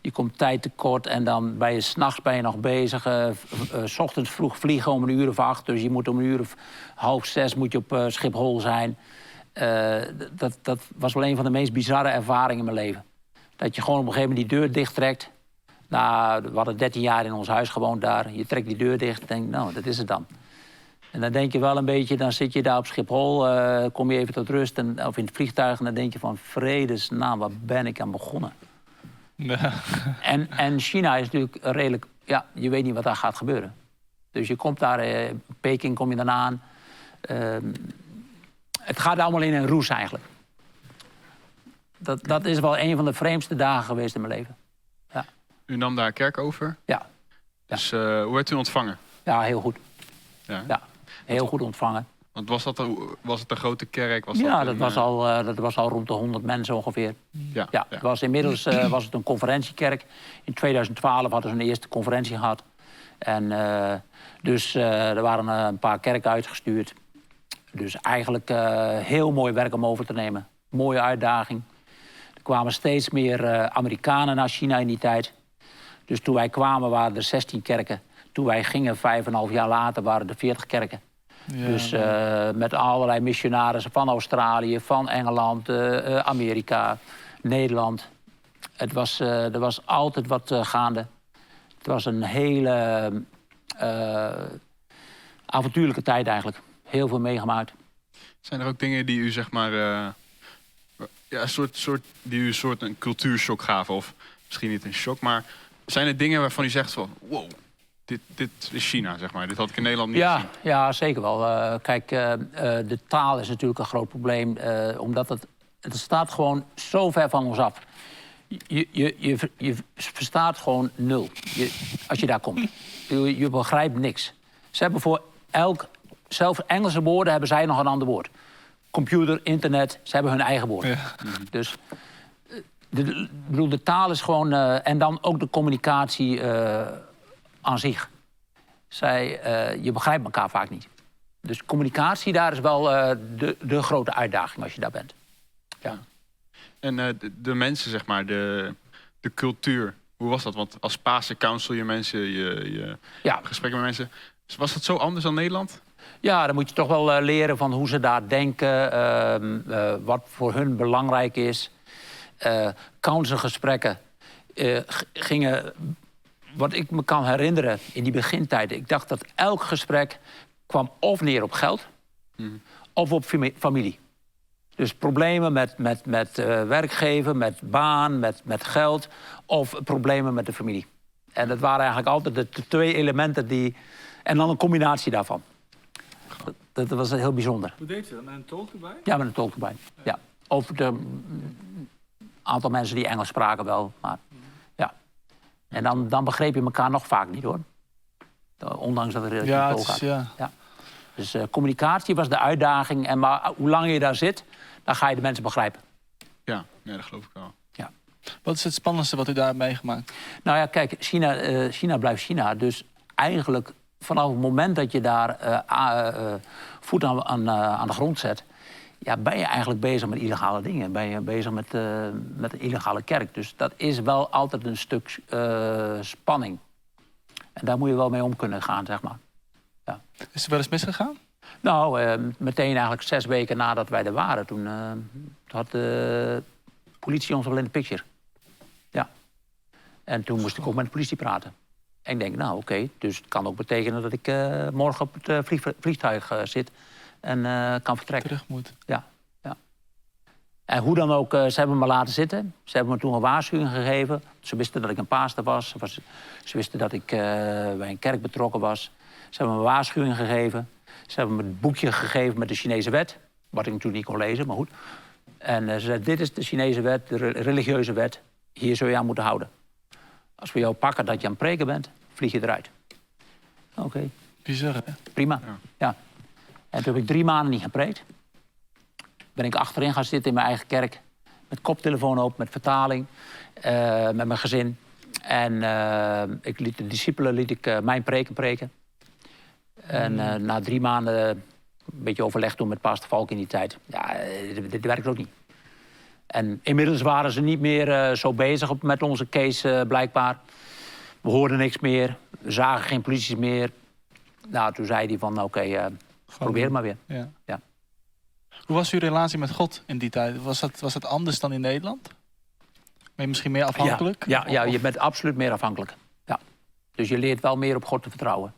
je komt tijd tekort en dan ben je s'nachts ben je nog bezig. s ochtends vroeg vliegen om een uur of acht. Dus je moet om een uur of half zes moet je op Schiphol zijn. Uh, dat, dat was wel een van de meest bizarre ervaringen in mijn leven. Dat je gewoon op een gegeven moment die deur dichttrekt. Nou, we hadden 13 jaar in ons huis gewoond daar. Je trekt die deur dicht en denkt, nou, dat is het dan. En dan denk je wel een beetje, dan zit je daar op Schiphol, uh, kom je even tot rust, en, of in het vliegtuig, en dan denk je van, vredesnaam, waar ben ik aan begonnen? En, en China is natuurlijk redelijk, ja, je weet niet wat daar gaat gebeuren. Dus je komt daar, uh, Peking kom je dan aan. Uh, het gaat allemaal in een roes eigenlijk. Dat, dat is wel een van de vreemdste dagen geweest in mijn leven. Ja. U nam daar kerk over? Ja. Dus uh, hoe werd u ontvangen? Ja, heel goed. Ja, ja heel goed ontvangen. Want was, dat was het een grote kerk? Was ja, dat, dat, was al, uh, dat was al rond de 100 mensen ongeveer. Ja, ja, Het was inmiddels uh, was het een conferentiekerk. In 2012 hadden ze een eerste conferentie gehad. En dus er waren een paar kerken uitgestuurd. Dus eigenlijk uh, heel mooi werk om over te nemen. Mooie uitdaging. Er kwamen steeds meer uh, Amerikanen naar China in die tijd. Dus toen wij kwamen waren er 16 kerken. Toen wij gingen, vijf en een half jaar later, waren er 40 kerken. Ja, dus uh, met allerlei missionarissen van Australië, van Engeland, Amerika, Nederland. Het was, er was altijd wat gaande. Het was een hele avontuurlijke tijd eigenlijk heel veel meegemaakt. Zijn er ook dingen die u zeg maar uh, ja, soort, soort, die u een soort een cultuurshock gaven? Of misschien niet een shock, maar zijn er dingen waarvan u zegt van wow, dit, dit is China, zeg maar. Dit had ik in Nederland niet Ja, gezien. ja zeker wel. Eh, kijk, eh, de taal is natuurlijk een groot probleem. omdat het, het staat gewoon zo ver van ons af. Je, je, je, je verstaat gewoon nul je, als je daar komt. Je, je begrijpt niks. Ze hebben voor elk... Zelfs Engelse woorden hebben zij nog een ander woord. Computer, internet, ze hebben hun eigen woord. Ja. Dus eh, de, bedoel, de taal is gewoon... eh, en dan ook de communicatie eh, aan zich. Zij, je begrijpt elkaar vaak niet. Dus communicatie daar is wel de, de grote uitdaging als je daar bent. Ja. En de, de mensen, zeg maar, de, de cultuur. Hoe was dat? Want als Pasen counsel je mensen, je, je Ja, gesprekken met mensen. Was dat zo anders dan Nederland? Ja, dan moet je toch wel eh, leren van hoe ze daar denken, ehm, eh, wat voor hun belangrijk is. Eh counselgesprekken g- gingen, wat ik me kan herinneren in die begintijden. Ik dacht dat elk gesprek kwam of neer op geld of op fami- familie. Dus problemen met, met, met werkgever, met baan, met, met geld of problemen met de familie. En dat waren eigenlijk altijd de twee elementen die. En dan een combinatie daarvan. Dat, dat was heel bijzonder. Hoe deed je dat? Met een tolk erbij? Ja, met een tolk erbij. Ja. Of de aantal mensen die Engels spraken wel. Maar, ja. En dan, dan begreep je elkaar nog vaak niet hoor. Ondanks dat er relatief Ja, het tolk is, had. ja. Dus eh, communicatie was de uitdaging. En maar hoe langer je daar zit, dan ga je de mensen begrijpen. Ja, nee, dat geloof ik wel. Wat is het spannendste wat u daar hebt meegemaakt? Nou ja, kijk, China, eh, China blijft China. Dus eigenlijk vanaf het moment dat je daar eh, a- eh, voet aan, aan, eh, aan de grond zet... Ja, ben je eigenlijk bezig met illegale dingen. Ben je bezig met, eh, met een illegale kerk. Dus dat is wel altijd een stuk eh, spanning. En daar moet je wel mee om kunnen gaan, zeg maar. Is er wel eens misgegaan? Nou, eh, meteen eigenlijk zes weken nadat wij er waren... toen eh, had de politie ons wel in de picture. Ja. En toen moest ik ook met de politie praten. En ik denk, nou oké, dus het kan ook betekenen... dat ik eh, morgen op het eh, vlieg- vliegtuig eh, zit en kan vertrekken. Terug moet. Ja, ja. En hoe dan ook, ze hebben me laten zitten. Ze hebben me toen een waarschuwing gegeven. Ze wisten dat ik een paaster was. Ze, was- ze wisten dat ik bij een kerk betrokken was. Ze hebben me een waarschuwing gegeven. Ze hebben me het boekje gegeven met de Chinese wet. Wat ik natuurlijk niet kon lezen, maar goed. En ze zeiden, dit is de Chinese wet, de re- religieuze wet. Hier zul je aan moeten houden. Als we jou pakken dat je aan het preken bent, vlieg je eruit. Oké, Bizar, hè? prima. Ja. Ja. En toen heb ik drie maanden niet gepreekt. Ben ik achterin gaan zitten in mijn eigen kerk. Met koptelefoon op, met vertaling. eh, met mijn gezin. En eh, ik liet de discipelen liet ik, eh, mijn preken preken. En eh, na drie maanden een beetje overleg doen met pastor Valk in die tijd. Ja, dit, dit werkt ook niet. En inmiddels waren ze niet meer eh, zo bezig op, met onze case eh, blijkbaar. We hoorden niks meer. We zagen geen politie meer. Nou, toen zei hij van, oké, eh, probeer het maar weer. Ja. Ja. Hoe was uw relatie met God in die tijd? Was dat, was dat anders dan in Nederland? Ben je misschien meer afhankelijk? Ja, ja, Of- je bent absoluut meer afhankelijk. Ja. Dus je leert wel meer op God te vertrouwen.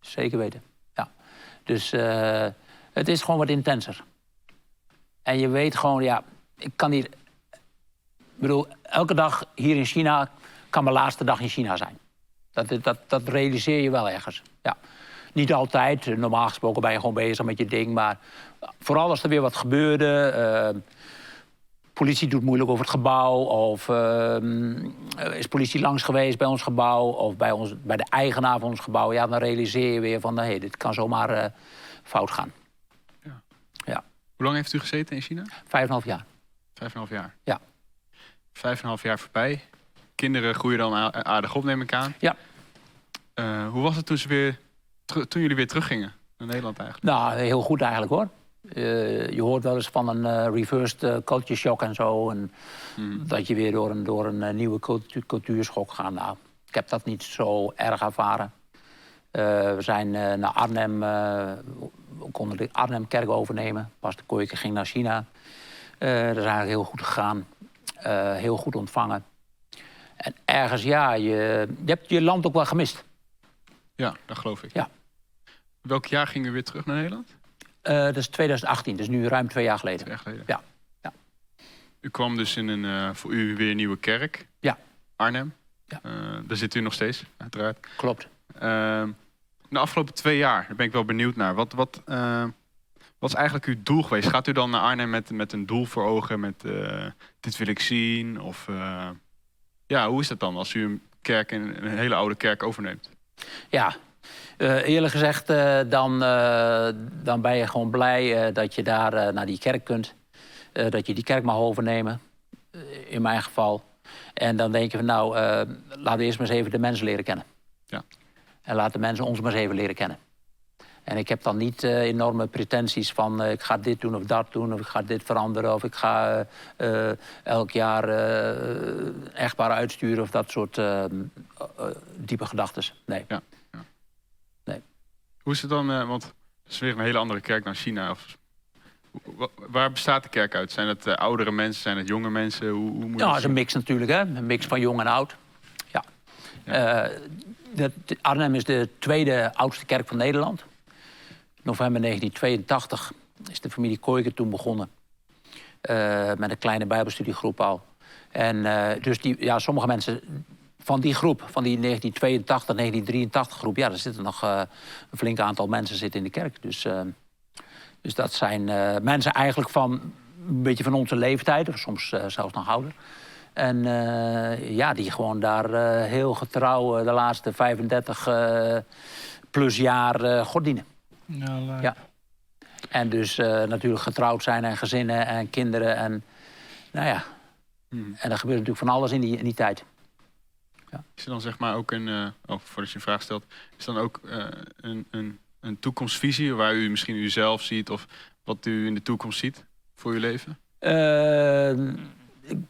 Zeker weten. Ja. Dus het is gewoon wat intenser. En je weet gewoon, ja, ik kan hier... Ik bedoel, elke dag hier in China kan mijn laatste dag in China zijn. Dat, dat, dat realiseer je wel ergens. Ja. Niet altijd. Normaal gesproken ben je gewoon bezig met je ding. Maar vooral als er weer wat gebeurde... eh, politie doet moeilijk over het gebouw. Of ehm, is politie langs geweest bij ons gebouw. Of bij, ons, bij de eigenaar van ons gebouw. Ja, dan realiseer je weer van, hé, dit kan zomaar eh, fout gaan. Ja. Ja, Hoe lang heeft u gezeten in China? vijf en een half jaar. Vijf en een half jaar. Ja. Vijf en een half jaar voorbij. Kinderen groeien dan aardig op, neem ik aan. Ja. Eh, hoe was het toen, ze weer toen jullie weer teruggingen naar Nederland eigenlijk? Nou, heel goed eigenlijk hoor. Eh, je hoort wel eens van een eh, reversed culture shock en zo. En Dat je weer door een, door een nieuwe cultu cultuurschok gaat. Nou, ik heb dat niet zo erg ervaren. We zijn naar Arnhem, we konden de Arnhem-kerk overnemen. Pas de Kooijke ging naar China. Eh, dat is eigenlijk heel goed gegaan. Eh, heel goed ontvangen. En ergens, ja, je, je hebt je land ook wel gemist. Ja, dat geloof ik. Ja. Welk jaar gingen we weer terug naar Nederland? Eh, dat is 2018, dus nu ruim twee jaar geleden. Twee jaar geleden. Ja. Ja. U kwam dus in een eh, voor u weer nieuwe kerk. Ja. Arnhem. Ja. Eh, daar zit u nog steeds, uiteraard. Klopt. Ehm, de afgelopen twee jaar, daar ben ik wel benieuwd naar. Wat, wat, eh, wat is eigenlijk uw doel geweest? Gaat u dan naar Arnhem met, met een doel voor ogen? Met eh, dit wil ik zien? Of eh, ja, hoe is dat dan als u een kerk, een, een hele oude kerk overneemt? Ja, eerlijk gezegd, dan, dan ben je gewoon blij dat je daar naar die kerk kunt. dat je die kerk mag overnemen, in mijn geval. En dan denk je van nou, laten we eerst maar eens even de mensen leren kennen. Ja. En laat de mensen ons maar eens even leren kennen. En ik heb dan niet uh, enorme pretenties van uh, ik ga dit doen of dat doen, of ik ga dit veranderen, of ik ga uh, elk jaar echtbaar uitsturen of dat soort diepe gedachten. Nee. Ja, ja. nee. Hoe is het dan, want het is weer een hele andere kerk dan China. Of, waar bestaat de kerk uit? Zijn het oudere mensen, zijn het jonge mensen? Hoe, hoe moet ja, het is een mix natuurlijk, hè? een mix van jong en oud. Ja. ja. Arnhem is de tweede oudste kerk van Nederland november 1982 is de familie Kooiker toen begonnen. Uh, met een kleine bijbelstudiegroep al. En uh, dus die, ja, sommige mensen van die groep, van die 1982, 1983 groep... ja, er zitten nog uh, een flink aantal mensen zitten in de kerk. Dus, dus dat zijn mensen eigenlijk van een beetje van onze leeftijd... of soms zelfs nog ouder. En ja, die gewoon daar heel getrouw de laatste 35 plus jaar God dienen. Ja, ja. En dus uh, natuurlijk getrouwd zijn en gezinnen en kinderen. En nou ja. Hmm. En er gebeurt natuurlijk van alles in die, in die tijd. Ja. Is er dan zeg maar ook een, uh, oh, voordat je een vraag stelt, is dan ook uh, een, een, een toekomstvisie waar u misschien uzelf ziet of wat u in de toekomst ziet voor uw leven?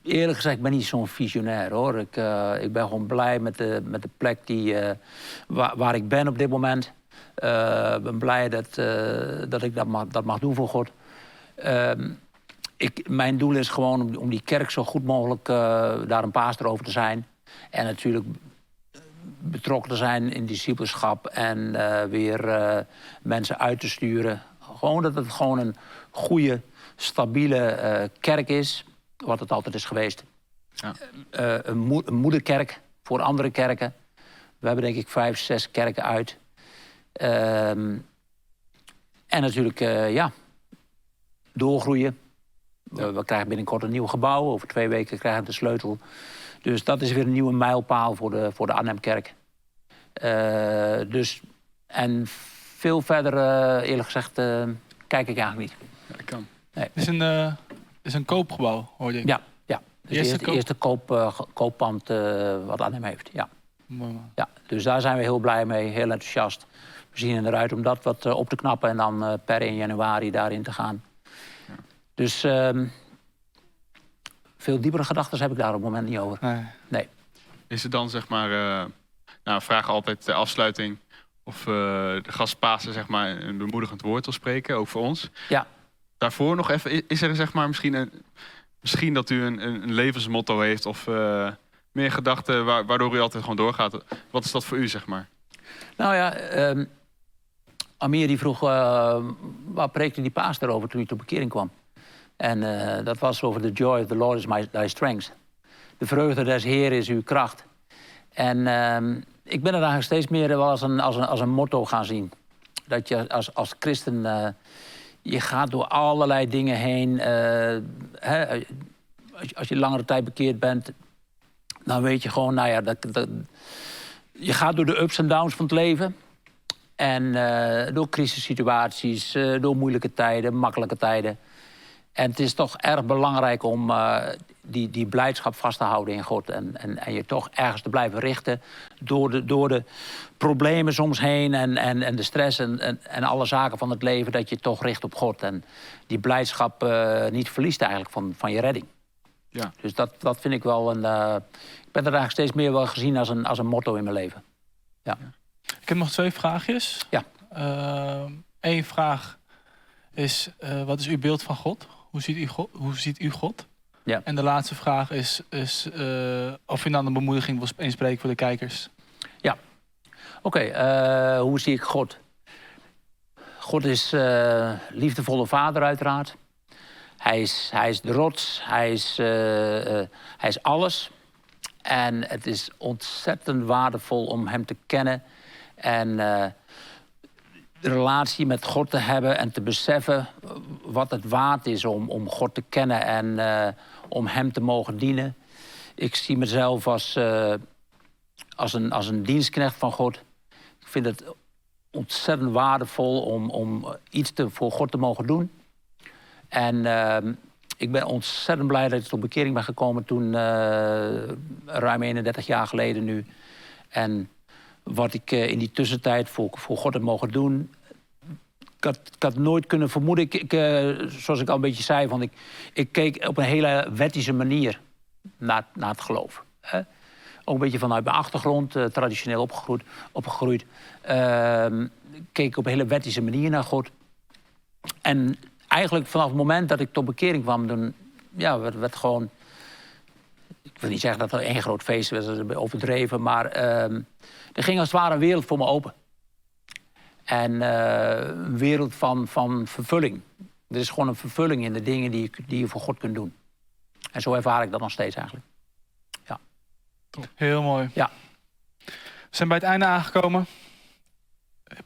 eerlijk gezegd, ik ben niet zo'n visionair hoor. Ik, ik ben gewoon blij met de, met de plek die, waar, waar ik ben op dit moment. Eh, ik ben blij dat, eh, dat ik dat mag, dat mag doen voor God. Ehm, ik, mijn doel is gewoon om, om, die kerk zo goed mogelijk uh, daar een paaster over te zijn. En natuurlijk betrokken te zijn in discipelschap en weer mensen uit te sturen. Gewoon dat het gewoon een goede, stabiele kerk is, wat het altijd is geweest. Ja. een, een moederkerk voor andere kerken. We hebben denk ik vijf, zes kerken uit. Ehm, en natuurlijk, uh, ja, doorgroeien. We, krijgen binnenkort een nieuw gebouw. Over twee weken krijgen we de sleutel. Dus dat is weer een nieuwe mijlpaal voor de, voor de Arnhemkerk. Uh, dus, en veel verder, uh, eerlijk gezegd, kijk ik eigenlijk niet. Ja, ik kan. Nee. Het is een, is een koopgebouw, hoor je? Ja, ja. Dus eerste, eerste, eerste koop, kooppand wat Arnhem heeft, ja. ja. Dus daar zijn we heel blij mee, heel enthousiast we zien eruit om dat wat eh, op te knappen en dan eh, per 1 januari daarin te gaan. Ja. Dus um, veel diepere gedachten heb ik daar op het moment niet over. Nee. nee. Is het dan zeg maar, uh, nou, vragen altijd de afsluiting of uh, de gastpasen zeg maar een bemoedigend woord wil spreken, ook voor ons. Ja. Daarvoor nog even, is er zeg maar misschien, een, misschien dat u een, een levensmotto heeft of uh, meer gedachten waardoor u altijd gewoon doorgaat. Wat is dat voor u zeg maar? Nou ja, um, Amir die vroeg, uh, waar preekte die paas daarover toen hij tot bekering kwam? En uh, dat was over the joy of the Lord is my, thy strength. De vreugde des Heer is uw kracht. En uh, ik ben er eigenlijk steeds meer wel als een, als een, als een motto gaan zien. Dat je als, als christen, eh, je gaat door allerlei dingen heen. Hè, als, je, als je langere tijd bekeerd bent, dan weet je gewoon, nou ja, dat, dat, je gaat door de ups en downs van het leven. En uh, door crisissituaties, uh, door moeilijke tijden, makkelijke tijden. En het is toch erg belangrijk om uh, die, die blijdschap vast te houden in God. En, en, en je toch ergens te blijven richten door de, door de problemen soms heen en, en, en de stress en, en, en alle zaken van het leven. Dat je toch richt op God. En die blijdschap niet verliest eigenlijk van, van je redding. Ja. Dus dat, dat vind ik wel een. ik ben er eigenlijk steeds meer wel gezien als een, als een motto in mijn leven. ja. ja. Ik heb nog twee vraagjes. Ja. Eén ehm, vraag is, uh, wat is uw beeld van God? Hoe ziet u God? Hoe ziet u God? Ja. En de laatste vraag is, is uh, of u dan een bemoediging wil inspreken voor de kijkers. Ja. Oké, okay, uh, hoe zie ik God? God is liefdevolle vader uiteraard. Hij is, hij is de rots, hij is, hij is alles. En het is ontzettend waardevol om hem te kennen En eh, relatie met God te hebben en te beseffen wat het waard is om, om God te kennen en eh, om Hem te mogen dienen. Ik zie mezelf als, eh, als, een, als een dienstknecht van God. Ik vind het ontzettend waardevol om, om iets te, voor God te mogen doen. En ik ben ontzettend blij dat ik tot bekering ben gekomen toen, ruim 31 jaar geleden nu. En wat ik eh, in die tussentijd voor, voor God heb mogen doen. Ik had, ik nooit kunnen vermoeden, ik, ik, eh, zoals ik al een beetje zei, van ik, ik keek op een hele wettische manier naar, naar het geloof. Hè? Ook een beetje vanuit mijn achtergrond, eh, traditioneel opgegroeid. opgegroeid. Ehm, keek op een hele wettische manier naar God. En eigenlijk vanaf het moment dat ik tot bekering kwam, dan ja, werd, werd gewoon. Ik wil niet zeggen dat er één groot feest was, dat is overdreven, maar ehm, er ging als het ware een wereld voor me open. En eh, een wereld van, van vervulling. Er is gewoon een vervulling in de dingen die je, die je voor God kunt doen. En zo ervaar ik dat nog steeds eigenlijk. Heel mooi. Ja. We zijn bij het einde aangekomen.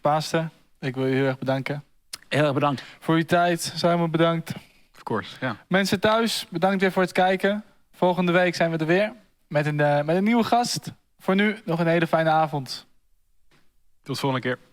Paaster, ik wil je heel erg bedanken. Heel erg bedankt. Voor uw tijd, Simon bedankt. Of course, ja. Mensen thuis, bedankt weer voor het kijken. Volgende week zijn we er weer met een, eh, met een nieuwe gast. Voor nu nog een hele fijne avond. Tot de volgende keer.